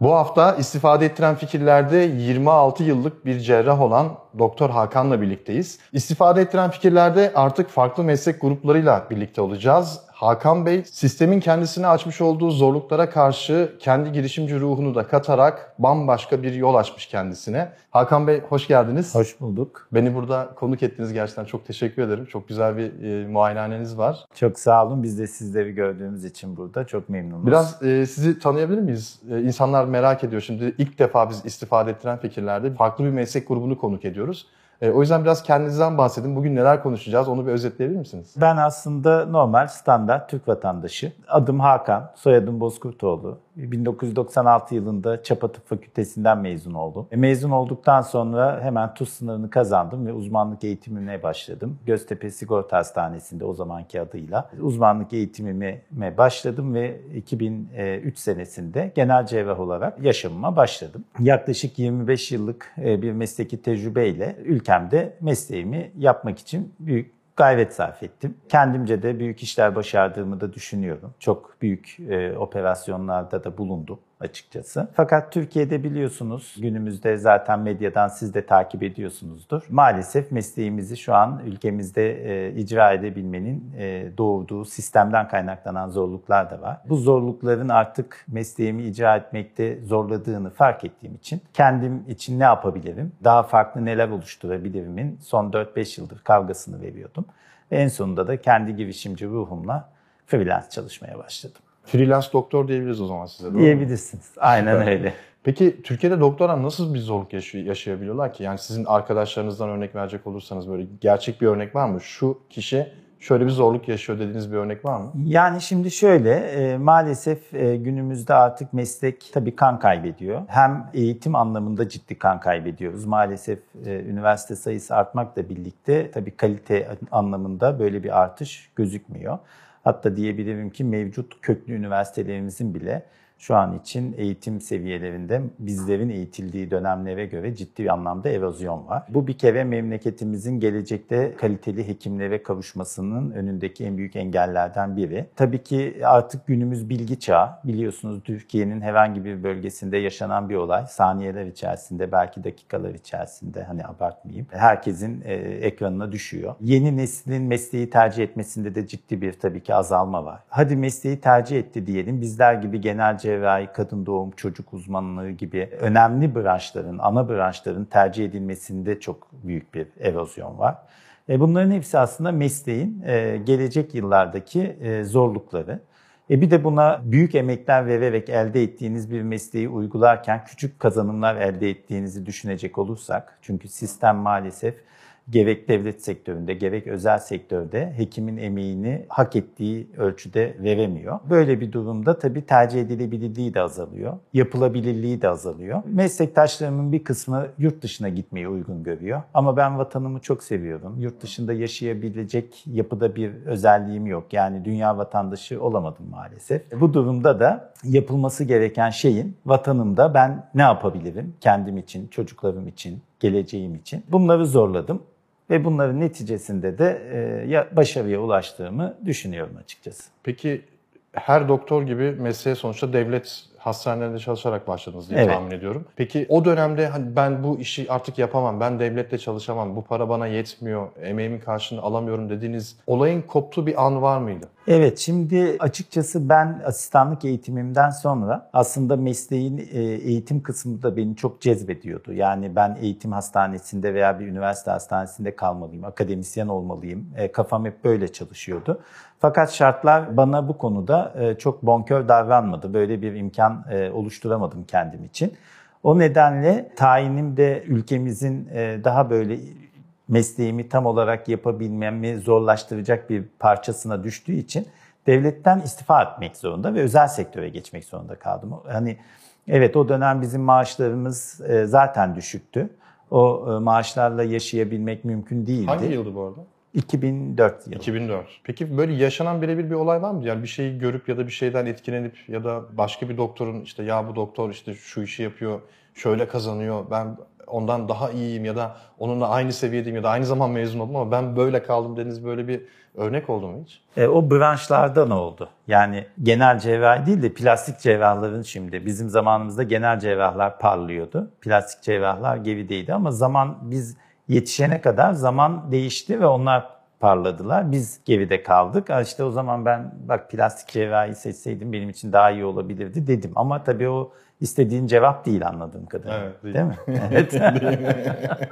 Bu hafta istifade ettiren fikirlerde 26 yıllık bir cerrah olan Doktor Hakan'la birlikteyiz. İstifade ettiren fikirlerde artık farklı meslek gruplarıyla birlikte olacağız. Hakan Bey sistemin kendisine açmış olduğu zorluklara karşı kendi girişimci ruhunu da katarak bambaşka bir yol açmış kendisine. Hakan Bey hoş geldiniz. Hoş bulduk. Beni burada konuk ettiniz gerçekten çok teşekkür ederim. Çok güzel bir e, muayenehaneniz var. Çok sağ olun. Biz de sizleri gördüğümüz için burada çok memnunuz. Biraz e, sizi tanıyabilir miyiz? E, insanlar merak ediyor. Şimdi ilk defa biz istifade ettiren fikirlerde farklı bir meslek grubunu konuk ediyoruz. E, o yüzden biraz kendinizden bahsedin. Bugün neler konuşacağız onu bir özetleyebilir misiniz? Ben aslında normal standart Türk vatandaşı. Adım Hakan, soyadım Bozkurtoğlu. 1996 yılında Çapa Tıp Fakültesinden mezun oldum. E, mezun olduktan sonra hemen TUS sınavını kazandım ve uzmanlık eğitimine başladım. Göztepe Sigorta Hastanesi'nde o zamanki adıyla uzmanlık eğitimime başladım ve 2003 senesinde genel cerrah olarak yaşamıma başladım. Yaklaşık 25 yıllık e, bir mesleki tecrübeyle ülkemde mesleğimi yapmak için büyük gayret sarf ettim. Kendimce de büyük işler başardığımı da düşünüyorum. Çok büyük e, operasyonlarda da bulundum açıkçası. Fakat Türkiye'de biliyorsunuz günümüzde zaten medyadan siz de takip ediyorsunuzdur. Maalesef mesleğimizi şu an ülkemizde e, icra edebilmenin e, doğurduğu sistemden kaynaklanan zorluklar da var. Bu zorlukların artık mesleğimi icra etmekte zorladığını fark ettiğim için kendim için ne yapabilirim, daha farklı neler oluşturabilirimin son 4-5 yıldır kavgasını veriyordum. Ve en sonunda da kendi girişimci ruhumla freelance çalışmaya başladım. Freelance doktor diyebiliriz o zaman size. Doğru Diyebilirsiniz. Aynen Süper. öyle. Peki Türkiye'de doktorlar nasıl bir zorluk yaşıyor, yaşayabiliyorlar ki? Yani sizin arkadaşlarınızdan örnek verecek olursanız böyle gerçek bir örnek var mı? Şu kişi şöyle bir zorluk yaşıyor dediğiniz bir örnek var mı? Yani şimdi şöyle e, maalesef e, günümüzde artık meslek tabii kan kaybediyor. Hem eğitim anlamında ciddi kan kaybediyoruz. Maalesef e, üniversite sayısı artmakla birlikte tabii kalite anlamında böyle bir artış gözükmüyor. Hatta diyebilirim ki mevcut köklü üniversitelerimizin bile şu an için eğitim seviyelerinde bizlerin eğitildiği dönemlere göre ciddi bir anlamda erozyon var. Bu bir kere memleketimizin gelecekte kaliteli hekimlere kavuşmasının önündeki en büyük engellerden biri. Tabii ki artık günümüz bilgi çağı. Biliyorsunuz Türkiye'nin herhangi bir bölgesinde yaşanan bir olay saniyeler içerisinde belki dakikalar içerisinde hani abartmayayım herkesin e, ekranına düşüyor. Yeni neslin mesleği tercih etmesinde de ciddi bir tabii ki azalma var. Hadi mesleği tercih etti diyelim. Bizler gibi genel cerrahi, kadın doğum, çocuk uzmanlığı gibi önemli branşların, ana branşların tercih edilmesinde çok büyük bir erozyon var. E bunların hepsi aslında mesleğin e, gelecek yıllardaki e, zorlukları. E bir de buna büyük emekler vererek elde ettiğiniz bir mesleği uygularken küçük kazanımlar elde ettiğinizi düşünecek olursak, çünkü sistem maalesef gerek devlet sektöründe gerek özel sektörde hekimin emeğini hak ettiği ölçüde veremiyor. Böyle bir durumda tabii tercih edilebilirliği de azalıyor. Yapılabilirliği de azalıyor. Meslektaşlarımın bir kısmı yurt dışına gitmeyi uygun görüyor. Ama ben vatanımı çok seviyorum. Yurt dışında yaşayabilecek yapıda bir özelliğim yok. Yani dünya vatandaşı olamadım maalesef. Bu durumda da yapılması gereken şeyin vatanımda ben ne yapabilirim? Kendim için, çocuklarım için, geleceğim için. Bunları zorladım. Ve bunların neticesinde de e, başarıya ulaştığımı düşünüyorum açıkçası. Peki her doktor gibi mesleğe sonuçta devlet hastanelerinde çalışarak başladınız diye Evet. tahmin ediyorum. Peki o dönemde hani ben bu işi artık yapamam, ben devlette çalışamam, bu para bana yetmiyor, emeğimin karşılığını alamıyorum dediğiniz olayın koptuğu bir an var mıydı? Evet, şimdi açıkçası ben asistanlık eğitimimden sonra aslında mesleğin e, eğitim kısmı da beni çok cezbediyordu. Yani ben eğitim hastanesinde veya bir üniversite hastanesinde kalmalıyım, akademisyen olmalıyım. E, Kafam hep böyle çalışıyordu. Fakat şartlar bana bu konuda e, çok bonkör davranmadı. Böyle bir imkan e, oluşturamadım kendim için. O nedenle tayinim de ülkemizin e, daha böyle mesleğimi tam olarak yapabilmemi zorlaştıracak bir parçasına düştüğü için devletten istifa etmek zorunda ve özel sektöre geçmek zorunda kaldım. Hani evet o dönem bizim maaşlarımız e, zaten düşüktü. O e, maaşlarla yaşayabilmek mümkün değildi. Hangi yıldı bu arada? 2004 yılı. 2004. Peki böyle yaşanan birebir bir olay var mı? Yani bir şeyi görüp ya da bir şeyden etkilenip ya da başka bir doktorun işte ya bu doktor işte şu işi yapıyor, şöyle kazanıyor, ben ondan daha iyiyim ya da onunla aynı seviyedeyim ya da aynı zaman mezun oldum ama ben böyle kaldım dediğiniz böyle bir örnek oldu mu hiç? E, o branşlarda ne oldu? Yani genel cerrahi değil de plastik cerrahların şimdi bizim zamanımızda genel cerrahlar parlıyordu. Plastik cerrahlar gerideydi ama zaman biz yetişene kadar zaman değişti ve onlar parladılar. Biz geride kaldık. İşte o zaman ben bak plastik cerrahi seçseydim benim için daha iyi olabilirdi dedim. Ama tabii o istediğin cevap değil anladığım kadarıyla. Evet, değil. değil mi? Evet.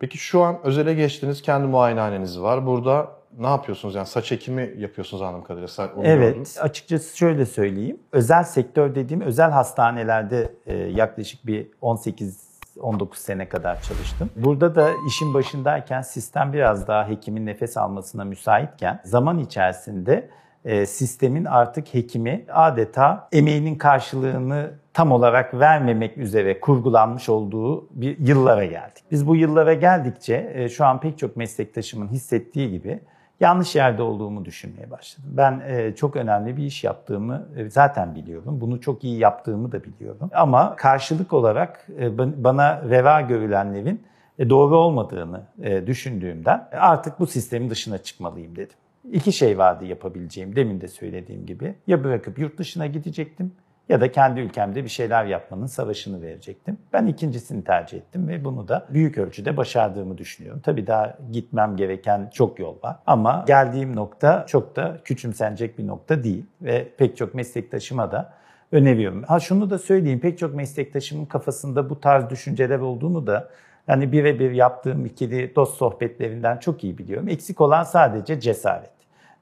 Peki şu an özele geçtiniz, kendi muayenehaneniz var. Burada ne yapıyorsunuz? Yani saç ekimi yapıyorsunuz anladığım kadarıyla. Sa- onu gördüm. Evet, açıkçası şöyle söyleyeyim. Özel sektör dediğim özel hastanelerde e, yaklaşık bir 18 19 sene kadar çalıştım. Burada da işin başındayken sistem biraz daha hekimin nefes almasına müsaitken zaman içerisinde e, sistemin artık hekimi adeta emeğinin karşılığını tam olarak vermemek üzere kurgulanmış olduğu bir yıllara geldik. Biz bu yıllara geldikçe e, şu an pek çok meslektaşımın hissettiği gibi yanlış yerde olduğumu düşünmeye başladım. Ben e, çok önemli bir iş yaptığımı e, zaten biliyorum. Bunu çok iyi yaptığımı da biliyorum. Ama karşılık olarak e, ban- bana reva görülenlerin e, doğru olmadığını e, düşündüğümden artık bu sistemin dışına çıkmalıyım dedim. İki şey vardı yapabileceğim demin de söylediğim gibi. Ya bırakıp yurt dışına gidecektim ya da kendi ülkemde bir şeyler yapmanın savaşını verecektim. Ben ikincisini tercih ettim ve bunu da büyük ölçüde başardığımı düşünüyorum. Tabii daha gitmem gereken çok yol var ama geldiğim nokta çok da küçümsenecek bir nokta değil ve pek çok meslektaşıma da öneriyorum. Ha şunu da söyleyeyim pek çok meslektaşımın kafasında bu tarz düşünceler olduğunu da yani birebir yaptığım ikili dost sohbetlerinden çok iyi biliyorum. Eksik olan sadece cesaret.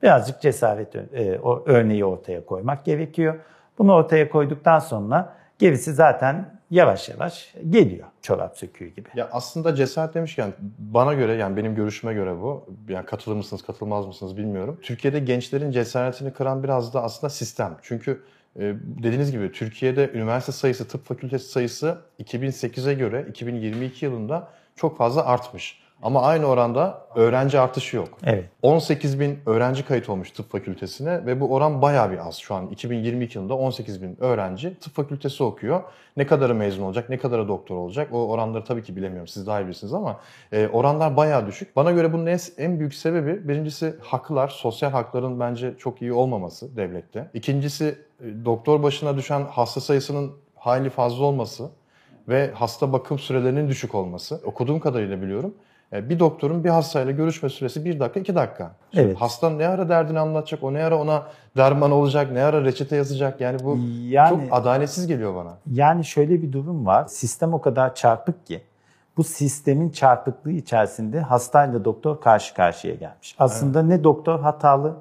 Birazcık cesaret e, o örneği ortaya koymak gerekiyor. Bunu ortaya koyduktan sonra gerisi zaten yavaş yavaş geliyor çorap söküğü gibi. Ya aslında cesaret demişken bana göre yani benim görüşüme göre bu. Yani katılır mısınız katılmaz mısınız bilmiyorum. Türkiye'de gençlerin cesaretini kıran biraz da aslında sistem. Çünkü e, dediğiniz gibi Türkiye'de üniversite sayısı, tıp fakültesi sayısı 2008'e göre 2022 yılında çok fazla artmış. Ama aynı oranda öğrenci artışı yok. Evet. 18 bin öğrenci kayıt olmuş tıp fakültesine ve bu oran bayağı bir az şu an. 2022 yılında 18 bin öğrenci tıp fakültesi okuyor. Ne kadarı mezun olacak, ne kadarı doktor olacak o oranları tabii ki bilemiyorum siz daha iyi bilirsiniz ama e, oranlar bayağı düşük. Bana göre bunun en, en büyük sebebi birincisi haklar, sosyal hakların bence çok iyi olmaması devlette. İkincisi e, doktor başına düşen hasta sayısının hayli fazla olması ve hasta bakım sürelerinin düşük olması. Okuduğum kadarıyla biliyorum. E, Bir doktorun bir hastayla görüşme süresi bir dakika, iki dakika. Şimdi Evet. Hasta ne ara derdini anlatacak, o ne ara ona derman olacak, ne ara reçete yazacak. Yani bu Yani- çok adaletsiz geliyor bana. Yani şöyle bir durum var. Sistem o kadar çarpık ki bu sistemin çarpıklığı içerisinde hastayla doktor karşı karşıya gelmiş. Aslında ne doktor hatalı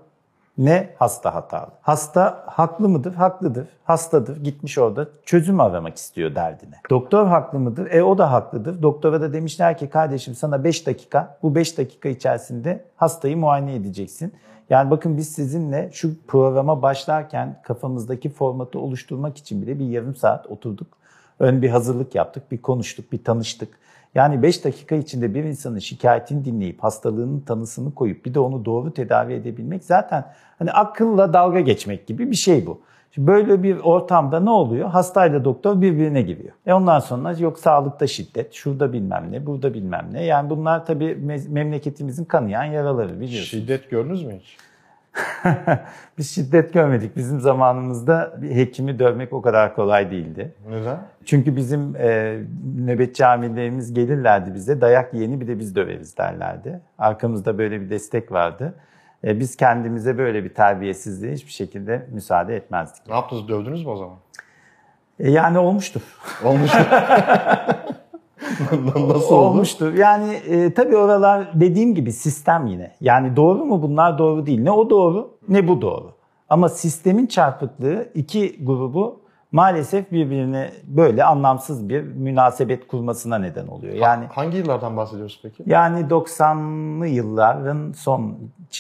ne hasta hatalı. Hasta haklı mıdır? Haklıdır. Hastadır. Gitmiş orada çözüm aramak istiyor derdine. Doktor haklı mıdır? E o da haklıdır. Doktora da demişler ki kardeşim sana 5 dakika bu 5 dakika içerisinde hastayı muayene edeceksin. Yani bakın biz sizinle şu programa başlarken kafamızdaki formatı oluşturmak için bile bir yarım saat oturduk. Ön bir hazırlık yaptık, bir konuştuk, bir tanıştık. Yani 5 dakika içinde bir insanın şikayetini dinleyip hastalığının tanısını koyup bir de onu doğru tedavi edebilmek zaten hani akılla dalga geçmek gibi bir şey bu. Şimdi böyle bir ortamda ne oluyor? Hastayla doktor birbirine giriyor. E ondan sonra yok sağlıkta şiddet, şurada bilmem ne, burada bilmem ne. Yani bunlar tabii me- memleketimizin kanayan yaraları biliyorsunuz. Şiddet gördünüz mü hiç? Biz şiddet görmedik. Bizim zamanımızda bir hekimi dövmek o kadar kolay değildi. Neden? Çünkü bizim e, nöbetçi amirlerimiz gelirlerdi bize. Dayak yeni bir de biz döveriz derlerdi. Arkamızda böyle bir destek vardı. E, biz kendimize böyle bir terbiyesizliğe hiçbir şekilde müsaade etmezdik. Ne yaptınız? Dövdünüz mü o zaman? E, yani olmuştur. Olmuş. Nasıl oldu? Olmuştur. Yani e, tabii oralar dediğim gibi sistem yine. Yani doğru mu bunlar doğru değil. Ne o doğru ne bu doğru. Ama sistemin çarpıklığı iki grubu maalesef birbirine böyle anlamsız bir münasebet kurmasına neden oluyor. Yani Hangi yıllardan bahsediyoruz peki? yani 90'lı yılların son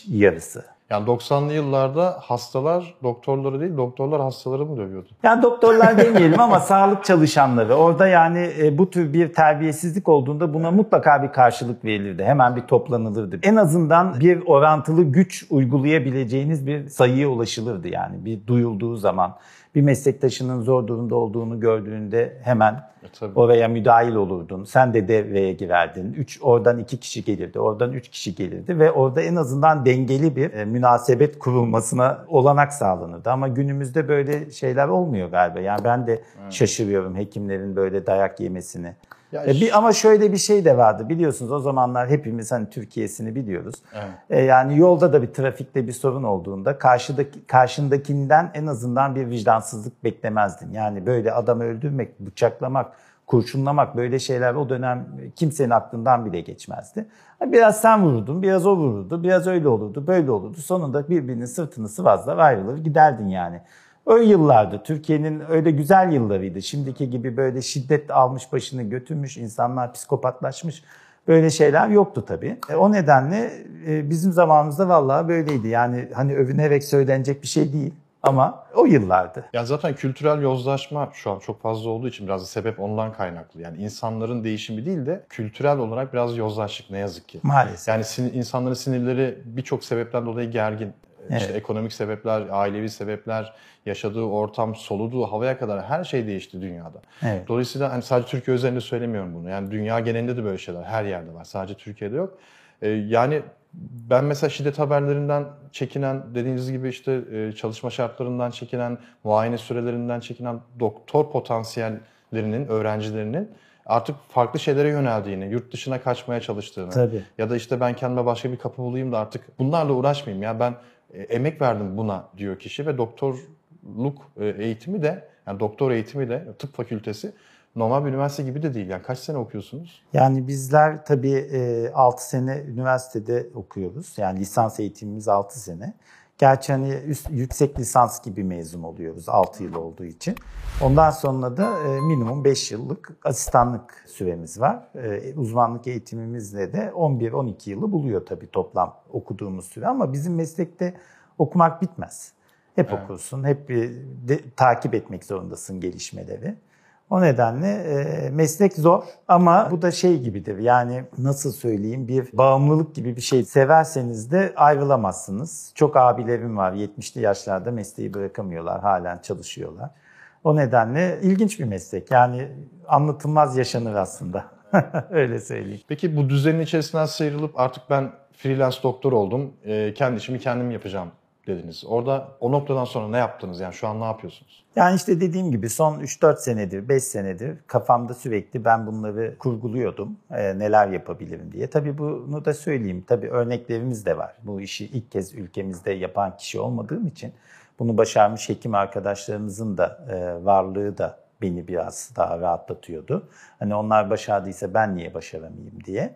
yarısı. Yani 90'lı yıllarda hastalar doktorları değil, doktorlar hastaları mı dövüyordu? Yani doktorlar demeyelim ama sağlık çalışanları. Orada yani e, bu tür bir terbiyesizlik olduğunda buna mutlaka bir karşılık verilirdi. Hemen bir toplanılırdı. En azından bir orantılı güç uygulayabileceğiniz bir sayıya ulaşılırdı yani bir duyulduğu zaman. Bir meslektaşının zor durumda olduğunu gördüğünde hemen E, tabii. oraya müdahil olurdun. Sen de devreye girerdin. Üç, oradan iki kişi gelirdi, oradan üç kişi gelirdi ve orada en azından dengeli bir e, münasebet kurulmasına olanak sağlanırdı. Ama günümüzde böyle şeyler olmuyor galiba. Yani ben de şaşırıyorum hekimlerin böyle dayak yemesini. Ya E, bir, ama şöyle bir şey de vardı biliyorsunuz o zamanlar hepimiz hani Türkiye'sini biliyoruz. Evet. E, yani yolda da bir trafikte bir sorun olduğunda karşıdaki karşındakinden en azından bir vicdansızlık beklemezdin. Yani böyle adam öldürmek, bıçaklamak, kurşunlamak böyle şeyler o dönem kimsenin aklından bile geçmezdi. Biraz sen vururdun, biraz o vururdu, biraz öyle olurdu, böyle olurdu. Sonunda birbirinin sırtını sıvazlar ayrılır giderdin yani. O yıllardı. Türkiye'nin öyle güzel yıllarıydı. Şimdiki gibi böyle şiddet almış başını götürmüş, insanlar psikopatlaşmış. Böyle şeyler yoktu tabii. E, o nedenle e, bizim zamanımızda vallahi böyleydi. Yani hani övünerek söylenecek bir şey değil ama o yıllardı. Yani zaten kültürel yozlaşma şu an çok fazla olduğu için biraz da sebep ondan kaynaklı. Yani insanların değişimi değil de kültürel olarak biraz yozlaştık ne yazık ki. Maalesef. Yani sin- insanların sinirleri birçok sebepten dolayı gergin. İşte Evet. ekonomik sebepler, ailevi sebepler, yaşadığı ortam, soluduğu havaya kadar her şey değişti dünyada. Evet. Dolayısıyla hani sadece Türkiye özelinde söylemiyorum bunu. Yani dünya genelinde de böyle şeyler her yerde var. Sadece Türkiye'de yok. Ee, yani ben mesela şiddet haberlerinden çekinen, dediğiniz gibi işte e, çalışma şartlarından çekinen, muayene sürelerinden çekinen doktor potansiyellerinin, öğrencilerinin artık farklı şeylere yöneldiğini, yurt dışına kaçmaya çalıştığını Tabii. ya da işte ben kendime başka bir kapı bulayım da artık bunlarla uğraşmayayım. Ya ben e, emek verdim buna diyor kişi ve doktorluk e, eğitimi de yani doktor eğitimi de tıp fakültesi normal bir üniversite gibi de değil. Yani kaç sene okuyorsunuz? Yani bizler tabii 6 sene üniversitede okuyoruz. Yani lisans eğitimimiz 6 sene. Gerçi hani üst, yüksek lisans gibi mezun oluyoruz 6 yıl olduğu için. Ondan sonra da e, minimum 5 yıllık asistanlık süremiz var. E, Uzmanlık eğitimimizle de 11-12 yılı buluyor tabii toplam okuduğumuz süre. Ama bizim meslekte okumak bitmez. Hep Evet. okursun, hep bir de, takip etmek zorundasın gelişmeleri. O nedenle e, meslek zor ama bu da şey gibidir. Yani nasıl söyleyeyim bir bağımlılık gibi bir şey. Severseniz de ayrılamazsınız. Çok abilerim var 70'li yaşlarda mesleği bırakamıyorlar. Halen çalışıyorlar. O nedenle ilginç bir meslek. Yani anlatılmaz yaşanır aslında. Öyle söyleyeyim. Peki bu düzenin içerisinden sıyrılıp artık ben freelance doktor oldum, e, kendi işimi kendim yapacağım dediniz. Orada o noktadan sonra ne yaptınız? Yani şu an ne yapıyorsunuz? Yani işte dediğim gibi son 3-4 senedir, 5 senedir kafamda sürekli ben bunları kurguluyordum. Ee, neler yapabilirim diye. Tabii bunu da söyleyeyim. Tabii örneklerimiz de var. Bu işi ilk kez ülkemizde yapan kişi olmadığım için bunu başarmış hekim arkadaşlarımızın da e, varlığı da beni biraz daha rahatlatıyordu. Hani onlar başardıysa ben niye başaramayayım diye.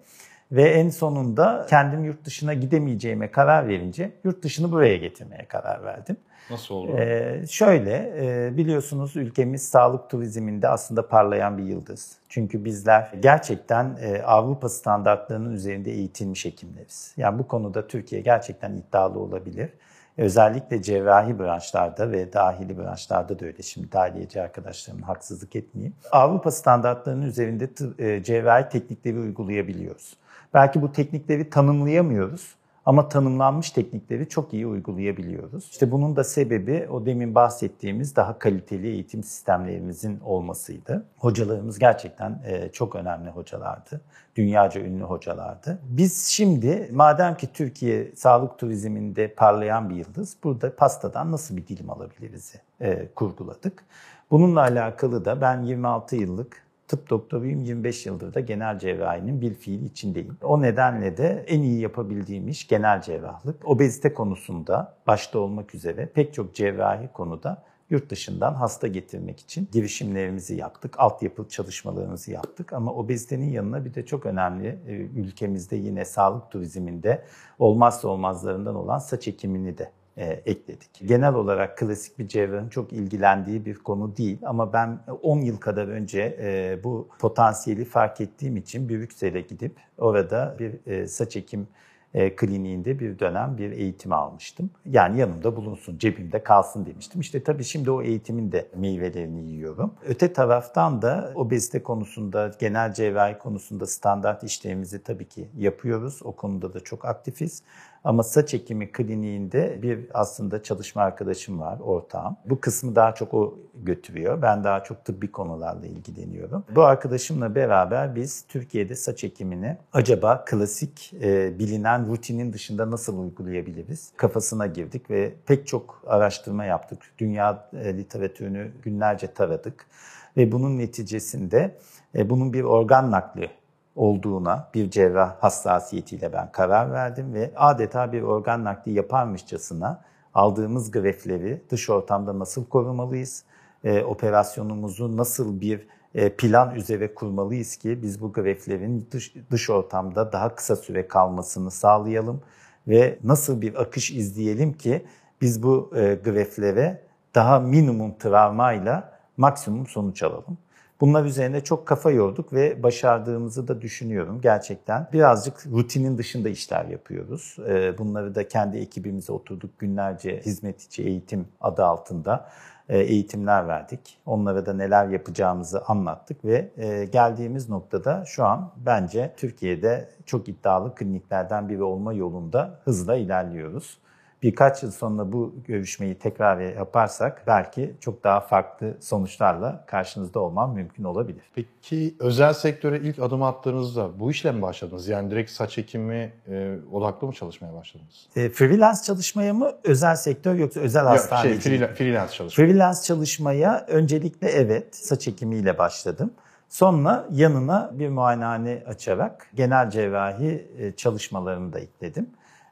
Ve en sonunda kendim yurt dışına gidemeyeceğime karar verince yurt dışını buraya getirmeye karar verdim. Nasıl oldu? Ee, şöyle e, biliyorsunuz ülkemiz sağlık turizminde aslında parlayan bir yıldız. Çünkü bizler gerçekten e, Avrupa standartlarının üzerinde eğitilmiş hekimleriz. Yani bu konuda Türkiye gerçekten iddialı olabilir. Özellikle cerrahi branşlarda ve dahili branşlarda da öyle. Şimdi dahiliyeci arkadaşlarımın haksızlık etmeyeyim. Avrupa standartlarının üzerinde e, cerrahi teknikleri uygulayabiliyoruz. Belki bu teknikleri tanımlayamıyoruz ama tanımlanmış teknikleri çok iyi uygulayabiliyoruz. İşte bunun da sebebi o demin bahsettiğimiz daha kaliteli eğitim sistemlerimizin olmasıydı. Hocalarımız gerçekten e, çok önemli hocalardı. Dünyaca ünlü hocalardı. Biz şimdi madem ki Türkiye sağlık turizminde parlayan bir yıldız, burada pastadan nasıl bir dilim alabiliriz e, kurguladık. Bununla alakalı da ben 26 yıllık tıp doktoruyum 25 yıldır da genel cerrahinin bir fiili içindeyim. O nedenle de en iyi yapabildiğim iş genel cerrahlık. Obezite konusunda başta olmak üzere pek çok cerrahi konuda yurt dışından hasta getirmek için girişimlerimizi yaptık. Altyapı çalışmalarımızı yaptık ama obezitenin yanına bir de çok önemli e, ülkemizde yine sağlık turizminde olmazsa olmazlarından olan saç ekimini de e, ekledik. Genel olarak klasik bir cerrahın çok ilgilendiği bir konu değil ama ben 10 yıl kadar önce e, bu potansiyeli fark ettiğim için Brüksel'e gidip orada bir e, saç ekim e, kliniğinde bir dönem bir eğitim almıştım. Yani yanımda bulunsun, cebimde kalsın demiştim. İşte tabii şimdi o eğitimin de meyvelerini yiyorum. Öte taraftan da obezite konusunda, genel cerrahi konusunda standart işlerimizi tabii ki yapıyoruz. O konuda da çok aktifiz. Ama saç ekimi kliniğinde bir aslında çalışma arkadaşım var, ortağım. Bu kısmı daha çok o götürüyor. Ben daha çok tıbbi konularla ilgileniyorum. Bu arkadaşımla beraber biz Türkiye'de saç ekimini acaba klasik e, bilinen rutinin dışında nasıl uygulayabiliriz? Kafasına girdik ve pek çok araştırma yaptık. Dünya e, literatürünü günlerce taradık ve bunun neticesinde e, bunun bir organ nakli olduğuna bir cerrah hassasiyetiyle ben karar verdim ve adeta bir organ nakli yaparmışçasına aldığımız grefleri dış ortamda nasıl korumalıyız, e, operasyonumuzu nasıl bir e, plan üzere kurmalıyız ki biz bu greflerin dış, dış ortamda daha kısa süre kalmasını sağlayalım ve nasıl bir akış izleyelim ki biz bu e, greflere daha minimum travmayla maksimum sonuç alalım. Bunlar üzerine çok kafa yorduk ve başardığımızı da düşünüyorum gerçekten. Birazcık rutinin dışında işler yapıyoruz. Ee, bunları da kendi ekibimize oturduk günlerce hizmet içi eğitim adı altında e, eğitimler verdik. Onlara da neler yapacağımızı anlattık ve e, geldiğimiz noktada şu an bence Türkiye'de çok iddialı kliniklerden biri olma yolunda hızla ilerliyoruz birkaç yıl sonra bu görüşmeyi tekrar yaparsak belki çok daha farklı sonuçlarla karşınızda olmam mümkün olabilir. Peki özel sektöre ilk adım attığınızda bu işle mi başladınız? Yani direkt saç ekimi e, odaklı mı çalışmaya başladınız? E, freelance çalışmaya mı özel sektör yoksa özel hastane? Şey, freelance, freelance çalışmaya. Freelance çalışmaya öncelikle evet saç ekimiyle başladım. Sonra yanına bir muayenehane açarak genel cerrahi e, çalışmalarını da ekledim.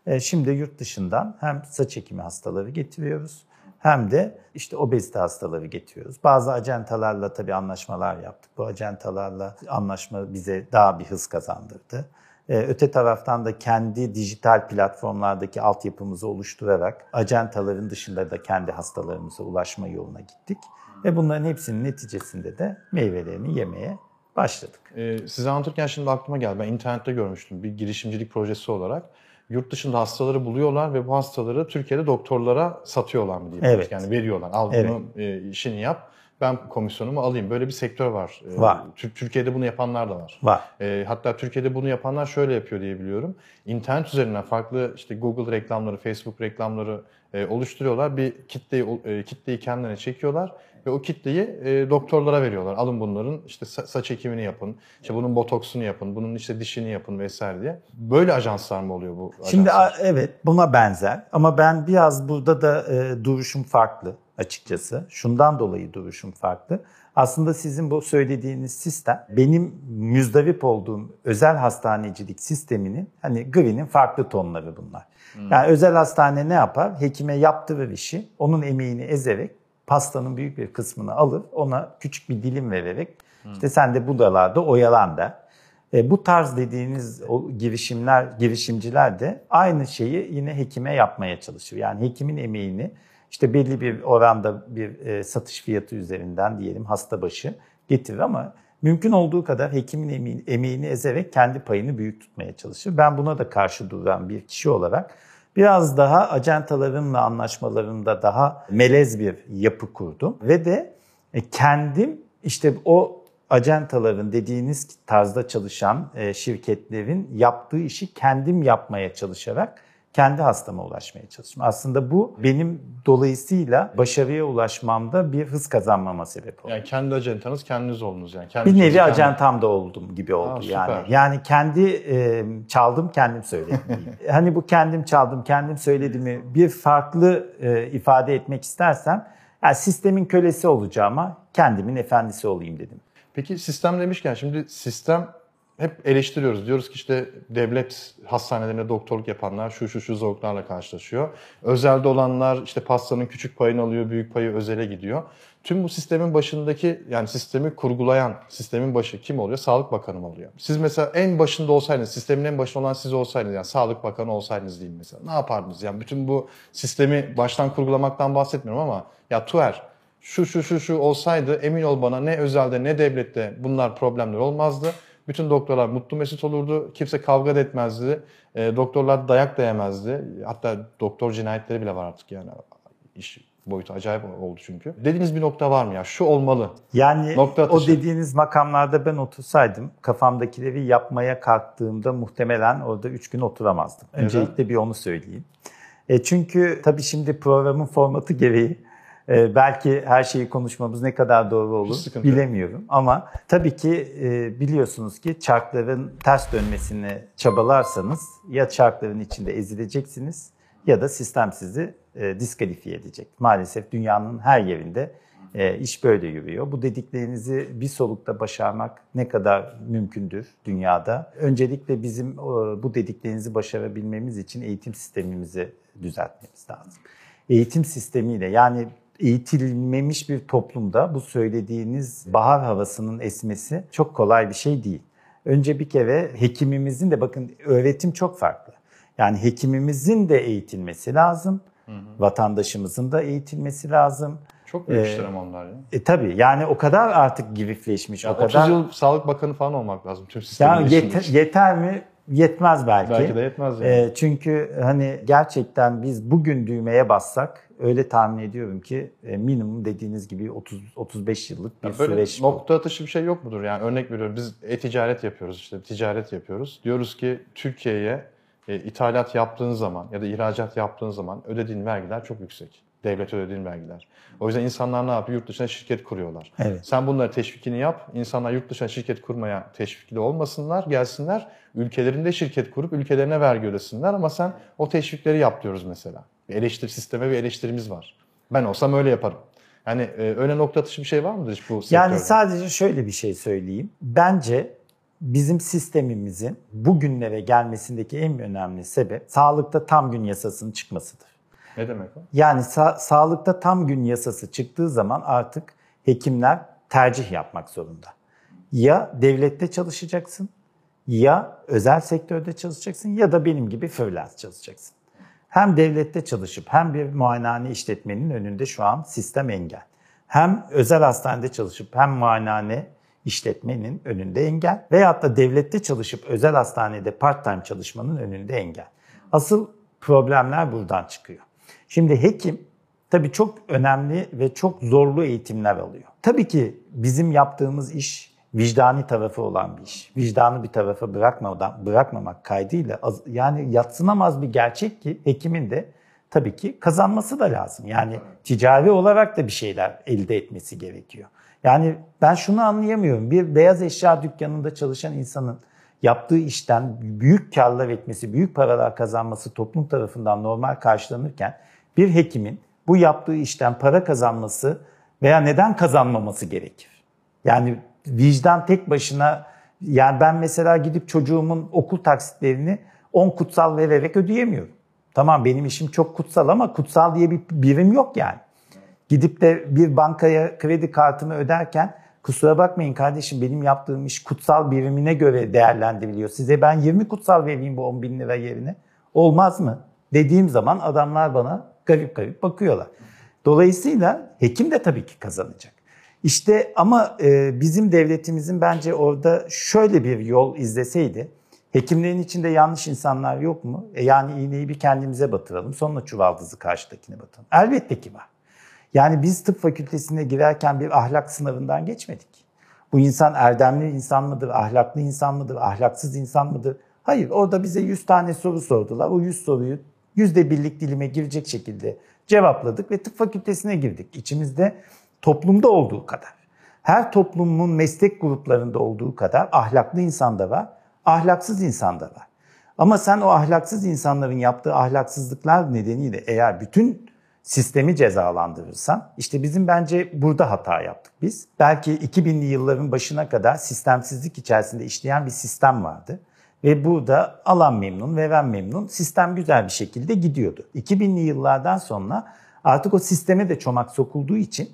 E, şimdi yurt dışından hem saç ekimi hastaları getiriyoruz hem de işte obezite hastaları getiriyoruz. Bazı acentalarla tabii anlaşmalar yaptık. Bu acentalarla anlaşma bize daha bir hız kazandırdı. E, öte taraftan da kendi dijital platformlardaki altyapımızı oluşturarak acentaların dışında da kendi hastalarımıza ulaşma yoluna gittik. Ve bunların hepsinin neticesinde de meyvelerini yemeye başladık. Ee, size anlatırken şimdi aklıma geldi. Ben internette görmüştüm bir girişimcilik projesi olarak yurt dışında hastaları buluyorlar ve bu hastaları Türkiye'de doktorlara satıyorlar mı diyeyim. Evet. Yani veriyorlar. Al bunu evet. e, işini yap. Ben komisyonumu alayım. Böyle bir sektör var. E, var. Türkiye'de bunu yapanlar da var. Var. E, hatta Türkiye'de bunu yapanlar şöyle yapıyor diye biliyorum. İnternet üzerinden farklı işte Google reklamları, Facebook reklamları e, oluşturuyorlar. Bir kitleyi e, kitleyi kendilerine çekiyorlar ve o kitleyi e, doktorlara veriyorlar. Alın bunların işte saç ekimini yapın, işte bunun botoksunu yapın, bunun işte dişini yapın vesaire diye. Böyle ajanslar mı oluyor bu ajanslar? Şimdi evet buna benzer ama ben biraz burada da e, duruşum farklı açıkçası. Şundan dolayı duruşum farklı. Aslında sizin bu söylediğiniz sistem benim müzdarip olduğum özel hastanecilik sisteminin hani green'in farklı tonları bunlar. Hmm. Yani özel hastane ne yapar? Hekime yaptığı işi onun emeğini ezerek pastanın büyük bir kısmını alır ona küçük bir dilim vererek hmm. işte sen de bu dalarda oyalan der. E, bu tarz dediğiniz o girişimler, girişimciler de aynı şeyi yine hekime yapmaya çalışıyor. Yani hekimin emeğini işte belli bir oranda bir e, satış fiyatı üzerinden diyelim hasta başı getirir ama mümkün olduğu kadar hekimin emeğini, emeğini ezerek kendi payını büyük tutmaya çalışır. Ben buna da karşı duran bir kişi olarak biraz daha acentalarımla anlaşmalarında daha melez bir yapı kurdum. Ve de e, kendim işte o acentaların dediğiniz tarzda çalışan e, şirketlerin yaptığı işi kendim yapmaya çalışarak kendi hastama ulaşmaya çalıştım. Aslında bu benim dolayısıyla başarıya ulaşmamda bir hız kazanmama sebep oldu. Yani kendi acentanız kendiniz oldunuz yani. Kendi bir nevi kendi... acentam da oldum gibi oldu Aa, yani. Yani kendi e, çaldım kendim söyledim. hani bu kendim çaldım kendim söyledimi bir farklı e, ifade etmek istersem yani sistemin kölesi olacağıma kendimin efendisi olayım dedim. Peki sistem demişken şimdi sistem hep eleştiriyoruz. Diyoruz ki işte devlet hastanelerinde doktorluk yapanlar şu şu şu zorluklarla karşılaşıyor. Özelde olanlar işte pastanın küçük payını alıyor, büyük payı özele gidiyor. Tüm bu sistemin başındaki yani sistemi kurgulayan sistemin başı kim oluyor? Sağlık Bakanı oluyor? Siz mesela en başında olsaydınız, sistemin en başında olan siz olsaydınız yani Sağlık Bakanı olsaydınız diyeyim mesela. Ne yapardınız? Yani bütün bu sistemi baştan kurgulamaktan bahsetmiyorum ama ya Tuer şu şu şu şu olsaydı emin ol bana ne özelde ne devlette bunlar problemler olmazdı. Bütün doktorlar mutlu mesut olurdu. Kimse kavga da etmezdi. E, doktorlar dayak da yemezdi. Hatta doktor cinayetleri bile var artık yani. İş boyutu acayip oldu çünkü. Dediğiniz bir nokta var mı ya? Şu olmalı. Yani Nokta o dediğiniz makamlarda ben otursaydım kafamdakileri yapmaya kalktığımda muhtemelen orada 3 gün oturamazdım. Öncelikle bir onu söyleyeyim. E çünkü tabii şimdi programın formatı gereği e, belki her şeyi konuşmamız ne kadar doğru olur bilemiyorum. Ama tabii ki e, biliyorsunuz ki çarkların ters dönmesini çabalarsanız ya çarkların içinde ezileceksiniz ya da sistem sizi e, diskalifiye edecek. Maalesef dünyanın her yerinde e, iş böyle yürüyor. Bu dediklerinizi bir solukta başarmak ne kadar mümkündür dünyada? Öncelikle bizim e, bu dediklerinizi başarabilmemiz için eğitim sistemimizi düzeltmemiz lazım. Eğitim sistemiyle yani eğitilmemiş bir toplumda bu söylediğiniz bahar havasının esmesi çok kolay bir şey değil. Önce bir kere hekimimizin de bakın öğretim çok farklı. Yani hekimimizin de eğitilmesi lazım. Vatandaşımızın da eğitilmesi lazım. Çok büyük Ee, işler ama onlar ya. E tabii yani o kadar artık girifleşmiş, Ya o 30 kadar yıl Sağlık Bakanı falan olmak lazım tüm sistemin yani yeter, yeter mi? Yetmez belki. Belki de yetmez yani. E, çünkü hani gerçekten biz bugün düğmeye bassak öyle tahmin ediyorum ki e, minimum dediğiniz gibi 30 35 yıllık bir Ya böyle süreç bu. nokta atışı bir şey yok mudur? Yani örnek veriyorum biz e-ticaret yapıyoruz işte ticaret yapıyoruz. Diyoruz ki Türkiye'ye e, ithalat yaptığın zaman ya da ihracat yaptığın zaman ödediğin vergiler çok yüksek. Devlet ödediğin vergiler. O yüzden insanlar ne yapıyor? Yurt dışına şirket kuruyorlar. Evet. Sen bunları teşvikini yap. İnsanlar yurt dışına şirket kurmaya teşvikli olmasınlar, gelsinler. Ülkelerinde şirket kurup ülkelerine vergi ödesinler ama sen o teşvikleri yap diyoruz mesela. Bir eleştiri sisteme bir eleştirimiz var. Ben olsam öyle yaparım. Yani e, öyle nokta atışı bir şey var mıdır hiç bu sektörde? Yani sadece şöyle bir şey söyleyeyim. Bence bizim sistemimizin bugünlere gelmesindeki en önemli sebep sağlıkta tam gün yasasının çıkmasıdır. Ne demek o? Yani sa- sağlıkta tam gün yasası çıktığı zaman artık hekimler tercih yapmak zorunda. Ya devlette çalışacaksın, ya özel sektörde çalışacaksın ya da benim gibi freelance çalışacaksın. Hem devlette çalışıp hem bir muayenehane işletmenin önünde şu an sistem engel. Hem özel hastanede çalışıp hem muayenehane işletmenin önünde engel veyahut da devlette çalışıp özel hastanede part-time çalışmanın önünde engel. Asıl problemler buradan çıkıyor. Şimdi hekim tabii çok önemli ve çok zorlu eğitimler alıyor. Tabii ki bizim yaptığımız iş vicdani tarafı olan bir iş. Vicdanı bir tarafa bırakmadan bırakmamak kaydıyla az- yani yatsınamaz bir gerçek ki hekimin de tabii ki kazanması da lazım. Yani ticari olarak da bir şeyler elde etmesi gerekiyor. Yani ben şunu anlayamıyorum. Bir beyaz eşya dükkanında çalışan insanın yaptığı işten büyük karlar etmesi, büyük paralar kazanması toplum tarafından normal karşılanırken bir hekimin bu yaptığı işten para kazanması veya neden kazanmaması gerekir? Yani vicdan tek başına yani ben mesela gidip çocuğumun okul taksitlerini 10 kutsal vererek ödeyemiyorum. Tamam benim işim çok kutsal ama kutsal diye bir birim yok yani. Gidip de bir bankaya kredi kartımı öderken kusura bakmayın kardeşim benim yaptığım iş kutsal birimine göre değerlendiriliyor. Size ben 20 kutsal vereyim bu 10 bin lira yerine. Olmaz mı? Dediğim zaman adamlar bana garip garip bakıyorlar. Dolayısıyla hekim de tabii ki kazanacak. İşte ama e, bizim devletimizin bence orada şöyle bir yol izleseydi. Hekimlerin içinde yanlış insanlar yok mu? E yani iğneyi bir kendimize batıralım. Sonra çuvaldızı karşıdakine batıralım. Elbette ki var. Yani biz tıp fakültesine girerken bir ahlak sınavından geçmedik. Bu insan erdemli insan mıdır, ahlaklı insan mıdır, ahlaksız insan mıdır? Hayır, orada bize 100 tane soru sordular. O 100 soruyu yüzde birlik dilime girecek şekilde cevapladık ve tıp fakültesine girdik. İçimizde toplumda olduğu kadar. Her toplumun meslek gruplarında olduğu kadar ahlaklı insan da var, ahlaksız insan da var. Ama sen o ahlaksız insanların yaptığı ahlaksızlıklar nedeniyle eğer bütün sistemi cezalandırırsan işte bizim bence burada hata yaptık biz. Belki 2000'li yılların başına kadar sistemsizlik içerisinde işleyen bir sistem vardı. Ve burada alan memnun, veren memnun. Sistem güzel bir şekilde gidiyordu. 2000'li yıllardan sonra artık o sisteme de çomak sokulduğu için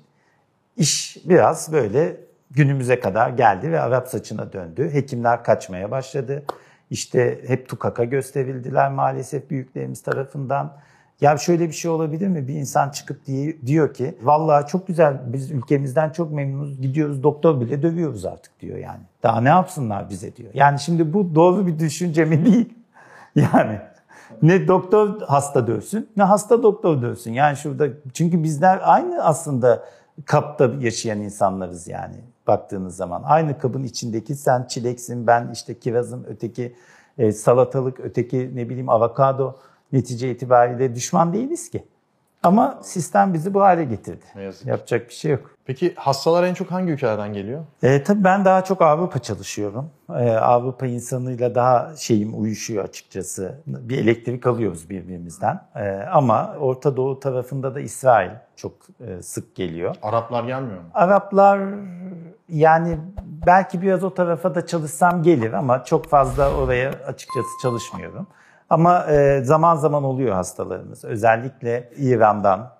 iş biraz böyle günümüze kadar geldi ve Arap saçına döndü. Hekimler kaçmaya başladı. İşte hep tukaka gösterildiler maalesef büyüklerimiz tarafından. Ya şöyle bir şey olabilir mi? Bir insan çıkıp diye, diyor ki vallahi çok güzel biz ülkemizden çok memnunuz gidiyoruz doktor bile dövüyoruz artık diyor yani. Daha ne yapsınlar bize diyor. Yani şimdi bu doğru bir düşünce mi değil? Yani Ne doktor hasta dövsün ne hasta doktor dövsün. Yani şurada çünkü bizler aynı aslında kapta yaşayan insanlarız yani baktığınız zaman. Aynı kabın içindeki sen çileksin, ben işte kirazım, öteki e, salatalık, öteki ne bileyim avokado netice itibariyle düşman değiliz ki. Ama sistem bizi bu hale getirdi. Ne yazık. Yapacak bir şey yok. Peki hastalar en çok hangi ülkelerden geliyor? E, tabii ben daha çok Avrupa çalışıyorum. E, Avrupa insanıyla daha şeyim uyuşuyor açıkçası. Bir elektrik alıyoruz birbirimizden. E, ama Orta Doğu tarafında da İsrail çok e, sık geliyor. Araplar gelmiyor mu? Araplar yani belki biraz o tarafa da çalışsam gelir ama çok fazla oraya açıkçası çalışmıyorum. Ama e, zaman zaman oluyor hastalarımız. Özellikle İran'dan,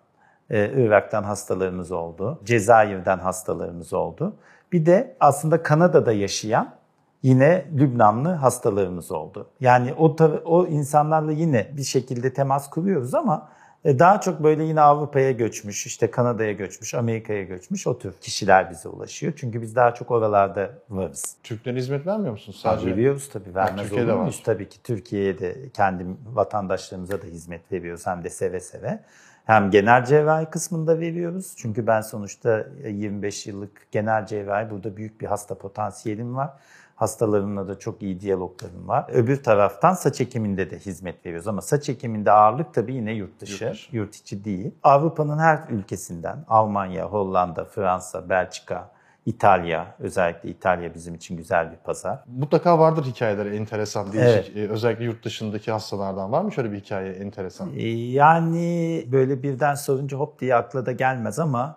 e, Irak'tan hastalarımız oldu. Cezayir'den hastalarımız oldu. Bir de aslında Kanada'da yaşayan yine Lübnanlı hastalarımız oldu. Yani o, o insanlarla yine bir şekilde temas kuruyoruz ama daha çok böyle yine Avrupa'ya göçmüş, işte Kanada'ya göçmüş, Amerika'ya göçmüş o tür kişiler bize ulaşıyor. Çünkü biz daha çok oralarda varız. Türklere hizmet vermiyor musunuz Sadece... Veriyoruz tabii. Vermez Türkiye'de olur muyuz? Tabii ki Türkiye'ye de kendi vatandaşlarımıza da hizmet veriyoruz hem de seve seve. Hem genel cerrahi kısmında veriyoruz. Çünkü ben sonuçta 25 yıllık genel cerrahi burada büyük bir hasta potansiyelim var. Hastalarımla da çok iyi diyaloglarım var. Öbür taraftan saç ekiminde de hizmet veriyoruz ama saç ekiminde ağırlık tabii yine yurt dışı, Yurt yurt, dışı. içi değil. Avrupa'nın her ülkesinden Almanya, Hollanda, Fransa, Belçika, İtalya, özellikle İtalya bizim için güzel bir pazar. Mutlaka vardır hikayeleri enteresan, değişik. Ee, Özellikle yurt dışındaki hastalardan var mı şöyle bir hikaye enteresan? Ee, Yani böyle birden sorunca hop diye akla da gelmez ama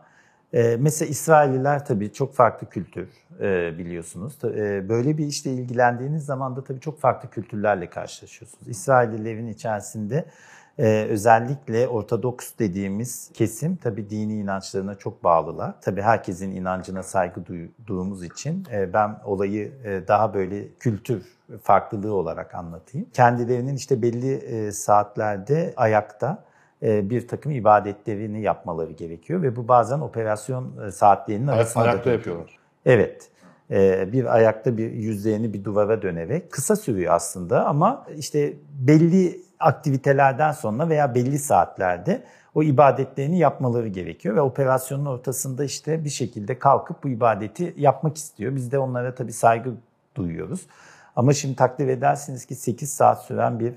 e, mesela İsrailliler tabii çok farklı kültür e, biliyorsunuz. E, Böyle bir işle ilgilendiğiniz zaman da tabii çok farklı kültürlerle karşılaşıyorsunuz. İsraillilerin içerisinde e, özellikle Ortodoks dediğimiz kesim tabii dini inançlarına çok bağlılar. Tabii herkesin inancına saygı duyduğumuz için e, ben olayı e, daha böyle kültür farklılığı olarak anlatayım. Kendilerinin işte belli e, saatlerde ayakta e, bir takım ibadetlerini yapmaları gerekiyor ve bu bazen operasyon e, saatlerinin arasında da ayakta yapıyorlar. Evet. Ee, bir ayakta bir yüzlerini bir duvara dönerek kısa sürüyor aslında ama işte belli aktivitelerden sonra veya belli saatlerde o ibadetlerini yapmaları gerekiyor ve operasyonun ortasında işte bir şekilde kalkıp bu ibadeti yapmak istiyor. Biz de onlara tabii saygı duyuyoruz. Ama şimdi takdir edersiniz ki 8 saat süren bir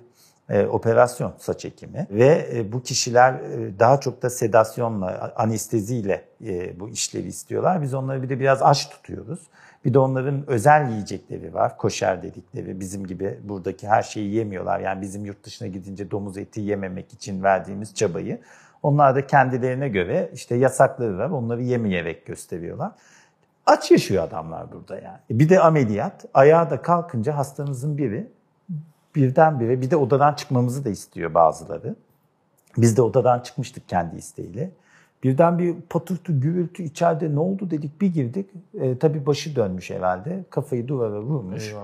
e, operasyon saç ekimi ve e, bu kişiler e, daha çok da sedasyonla, anesteziyle e, bu işlevi istiyorlar. Biz onları bir de biraz aç tutuyoruz. Bir de onların özel yiyecekleri var. Koşer dedikleri bizim gibi buradaki her şeyi yemiyorlar. Yani bizim yurt dışına gidince domuz eti yememek için verdiğimiz çabayı onlar da kendilerine göre işte yasakları var. Onları yemeyerek gösteriyorlar. Aç yaşıyor adamlar burada yani. Bir de ameliyat. Ayağa da kalkınca hastamızın biri birdenbire bir de odadan çıkmamızı da istiyor bazıları. Biz de odadan çıkmıştık kendi isteğiyle. Birden bir patırtı, gürültü içeride ne oldu dedik bir girdik. E, tabii başı dönmüş herhalde. Kafayı duvara vurmuş. Eyvah.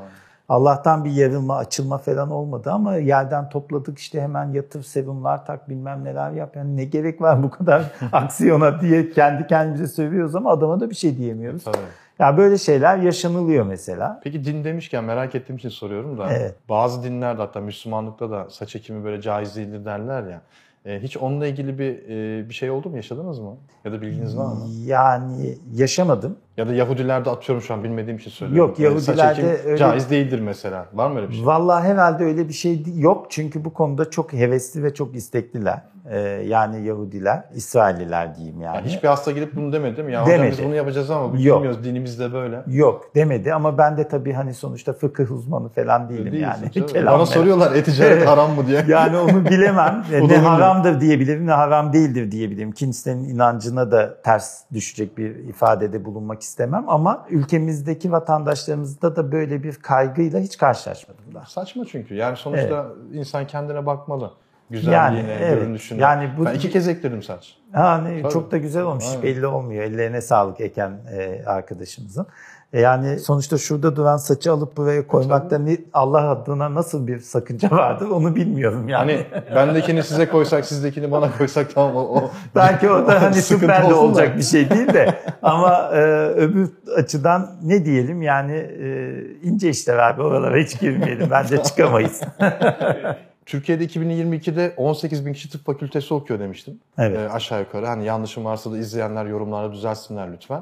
Allah'tan bir yarılma, açılma falan olmadı ama yerden topladık işte hemen yatır serumlar tak bilmem neler yap. Yani ne gerek var bu kadar aksiyona diye kendi kendimize söylüyoruz ama adama da bir şey diyemiyoruz. Tabii. Ya böyle şeyler yaşanılıyor mesela. Peki din demişken merak ettiğim için soruyorum da Evet. bazı dinlerde hatta Müslümanlıkta da saç ekimi böyle caiz değildir derler ya. E, hiç onunla ilgili bir e, bir şey oldu mu? Yaşadınız mı? Ya da bilginiz var mı? Yani yaşamadım. Ya da Yahudilerde atıyorum şu an bilmediğim için söylüyorum. Yok, E, saç Yahudilerde ekimi öyle- caiz değildir mesela. Var mı öyle bir şey? Vallahi herhalde öyle bir şey yok çünkü bu konuda çok hevesli ve çok istekliler. Ee, yani Yahudiler, İsrailliler diyeyim yani. Yani hiçbir hasta gidip bunu demedi mi? Ya Demedi. biz bunu yapacağız ama biz Yok. bilmiyoruz dinimiz de böyle. Yok demedi ama ben de tabii hani sonuçta fıkıh uzmanı falan değilim Değilsin yani. Kelam Bana soruyorlar eticaret haram mı diye. Yani onu bilemem. Da ne haramdır diyebilirim ne haram değildir diyebilirim. Kimsenin inancına da ters düşecek bir ifadede bulunmak istemem ama ülkemizdeki vatandaşlarımızda da böyle bir kaygıyla hiç karşılaşmadım. Saçma çünkü. Yani sonuçta insan kendine bakmalı. Güzelliğine, Yani, evet. görünüşüne. Yani bu- Ben iki kez ektirdim saç. Yani Tabii. çok da güzel olmuş. Aynen. belli olmuyor. Ellerine sağlık eken e, arkadaşımızın. E, yani sonuçta şurada duran saçı alıp buraya koymakta ne, Allah adına nasıl bir sakınca vardır onu bilmiyorum yani. Hani bendekini size koysak, sizdekini bana koysak tamam o. o Belki o da hani süper de da. olacak bir şey değil de ama e, öbür açıdan ne diyelim yani e, ince işler abi oralara hiç girmeyelim bence çıkamayız. Türkiye'de 2022'de 18 bin kişi tıp fakültesi okuyor demiştim. Evet. E, aşağı yukarı. Hani yanlışım varsa da izleyenler yorumlarda düzelsinler lütfen.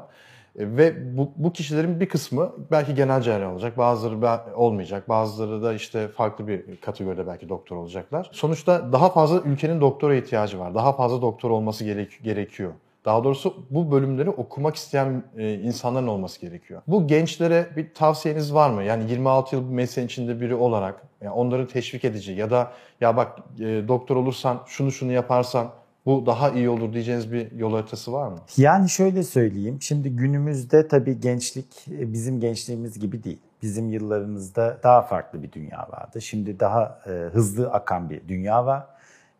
E, ve bu, bu kişilerin bir kısmı belki genel cerrah olacak, bazıları be- olmayacak, bazıları da işte farklı bir kategoride belki doktor olacaklar. Sonuçta daha fazla ülkenin doktora ihtiyacı var. Daha fazla doktor olması gerek- gerekiyor. Daha doğrusu bu bölümleri okumak isteyen e, insanların olması gerekiyor. Bu gençlere bir tavsiyeniz var mı? Yani 26 yıl mesleğin içinde biri olarak yani onları teşvik edici ya da ya bak e, doktor olursan şunu şunu yaparsan bu daha iyi olur diyeceğiniz bir yol haritası var mı? Yani şöyle söyleyeyim. Şimdi günümüzde tabii gençlik e, bizim gençliğimiz gibi değil. Bizim yıllarımızda daha farklı bir dünya vardı. Şimdi daha e, hızlı akan bir dünya var.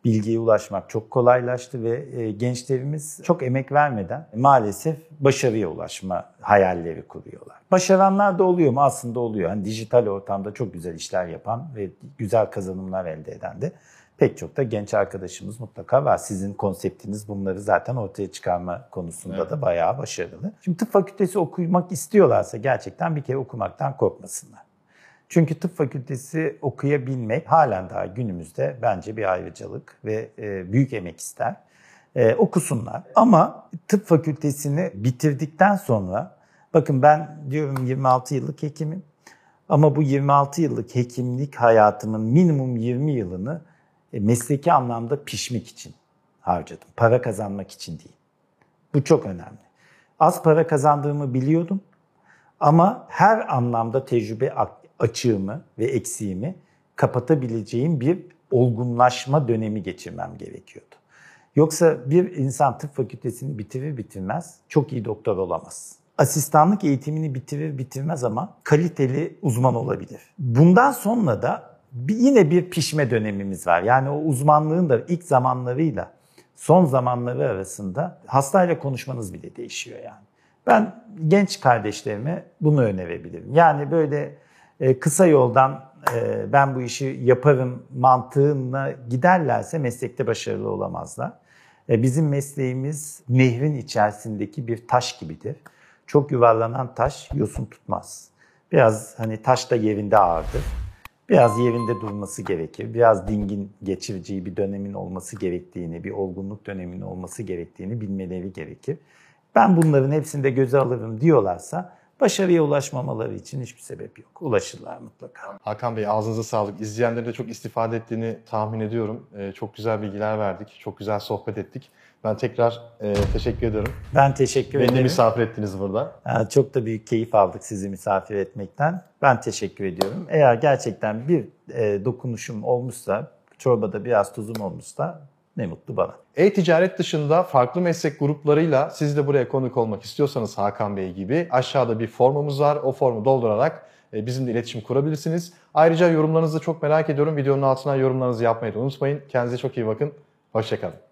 Bilgiye ulaşmak çok kolaylaştı ve e, gençlerimiz çok emek vermeden maalesef başarıya ulaşma hayalleri kuruyorlar. Başaranlar da oluyor mu? Aslında oluyor. Hani dijital ortamda çok güzel işler yapan ve güzel kazanımlar elde eden de pek çok da genç arkadaşımız mutlaka var. Sizin konseptiniz bunları zaten ortaya çıkarma konusunda Evet. da bayağı başarılı. Şimdi tıp fakültesi okumak istiyorlarsa gerçekten bir kere okumaktan korkmasınlar. Çünkü tıp fakültesi okuyabilmek halen daha günümüzde bence bir ayrıcalık ve e, büyük emek ister. E, okusunlar. Ama tıp fakültesini bitirdikten sonra bakın ben diyorum 26 yıllık hekimim. Ama bu 26 yıllık hekimlik hayatımın minimum 20 yılını e, mesleki anlamda pişmek için harcadım. Para kazanmak için değil. Bu çok önemli. Az para kazandığımı biliyordum ama her anlamda tecrübe açığımı ve eksiğimi kapatabileceğim bir olgunlaşma dönemi geçirmem gerekiyordu. Yoksa bir insan tıp fakültesini bitirir bitirmez çok iyi doktor olamaz. Asistanlık eğitimini bitirir bitirmez ama kaliteli uzman olabilir. Bundan sonra da yine bir pişme dönemimiz var. Yani o uzmanlığın da ilk zamanlarıyla son zamanları arasında hastayla konuşmanız bile değişiyor yani. Ben genç kardeşlerime bunu önerebilirim. Yani böyle e, kısa yoldan e, ben bu işi yaparım mantığına giderlerse meslekte başarılı olamazlar. E, bizim mesleğimiz nehrin içerisindeki bir taş gibidir. Çok yuvarlanan taş yosun tutmaz. Biraz hani taş da yerinde ağırdır. Biraz yerinde durması gerekir. Biraz dingin geçireceği bir dönemin olması gerektiğini, bir olgunluk döneminin olması gerektiğini bilmeleri gerekir. Ben bunların hepsinde göze alırım diyorlarsa başarıya ulaşmamaları için hiçbir sebep yok. Ulaşırlar mutlaka. Hakan Bey ağzınıza sağlık. İzleyenlerin de çok istifade ettiğini tahmin ediyorum. Ee, çok güzel bilgiler verdik. Çok güzel sohbet ettik. Ben tekrar e, teşekkür ediyorum. Ben teşekkür Beni de ederim. misafir ettiniz burada. Ee, Çok da büyük keyif aldık sizi misafir etmekten. Ben teşekkür ediyorum. Eğer gerçekten bir e, dokunuşum olmuşsa, çorbada biraz tuzum olmuşsa ne mutlu bana. E-ticaret dışında farklı meslek gruplarıyla siz de buraya konuk olmak istiyorsanız Hakan Bey gibi aşağıda bir formumuz var. O formu doldurarak e, bizimle iletişim kurabilirsiniz. Ayrıca yorumlarınızı çok merak ediyorum. Videonun altına yorumlarınızı yapmayı da unutmayın. Kendinize çok iyi bakın. Hoşçakalın.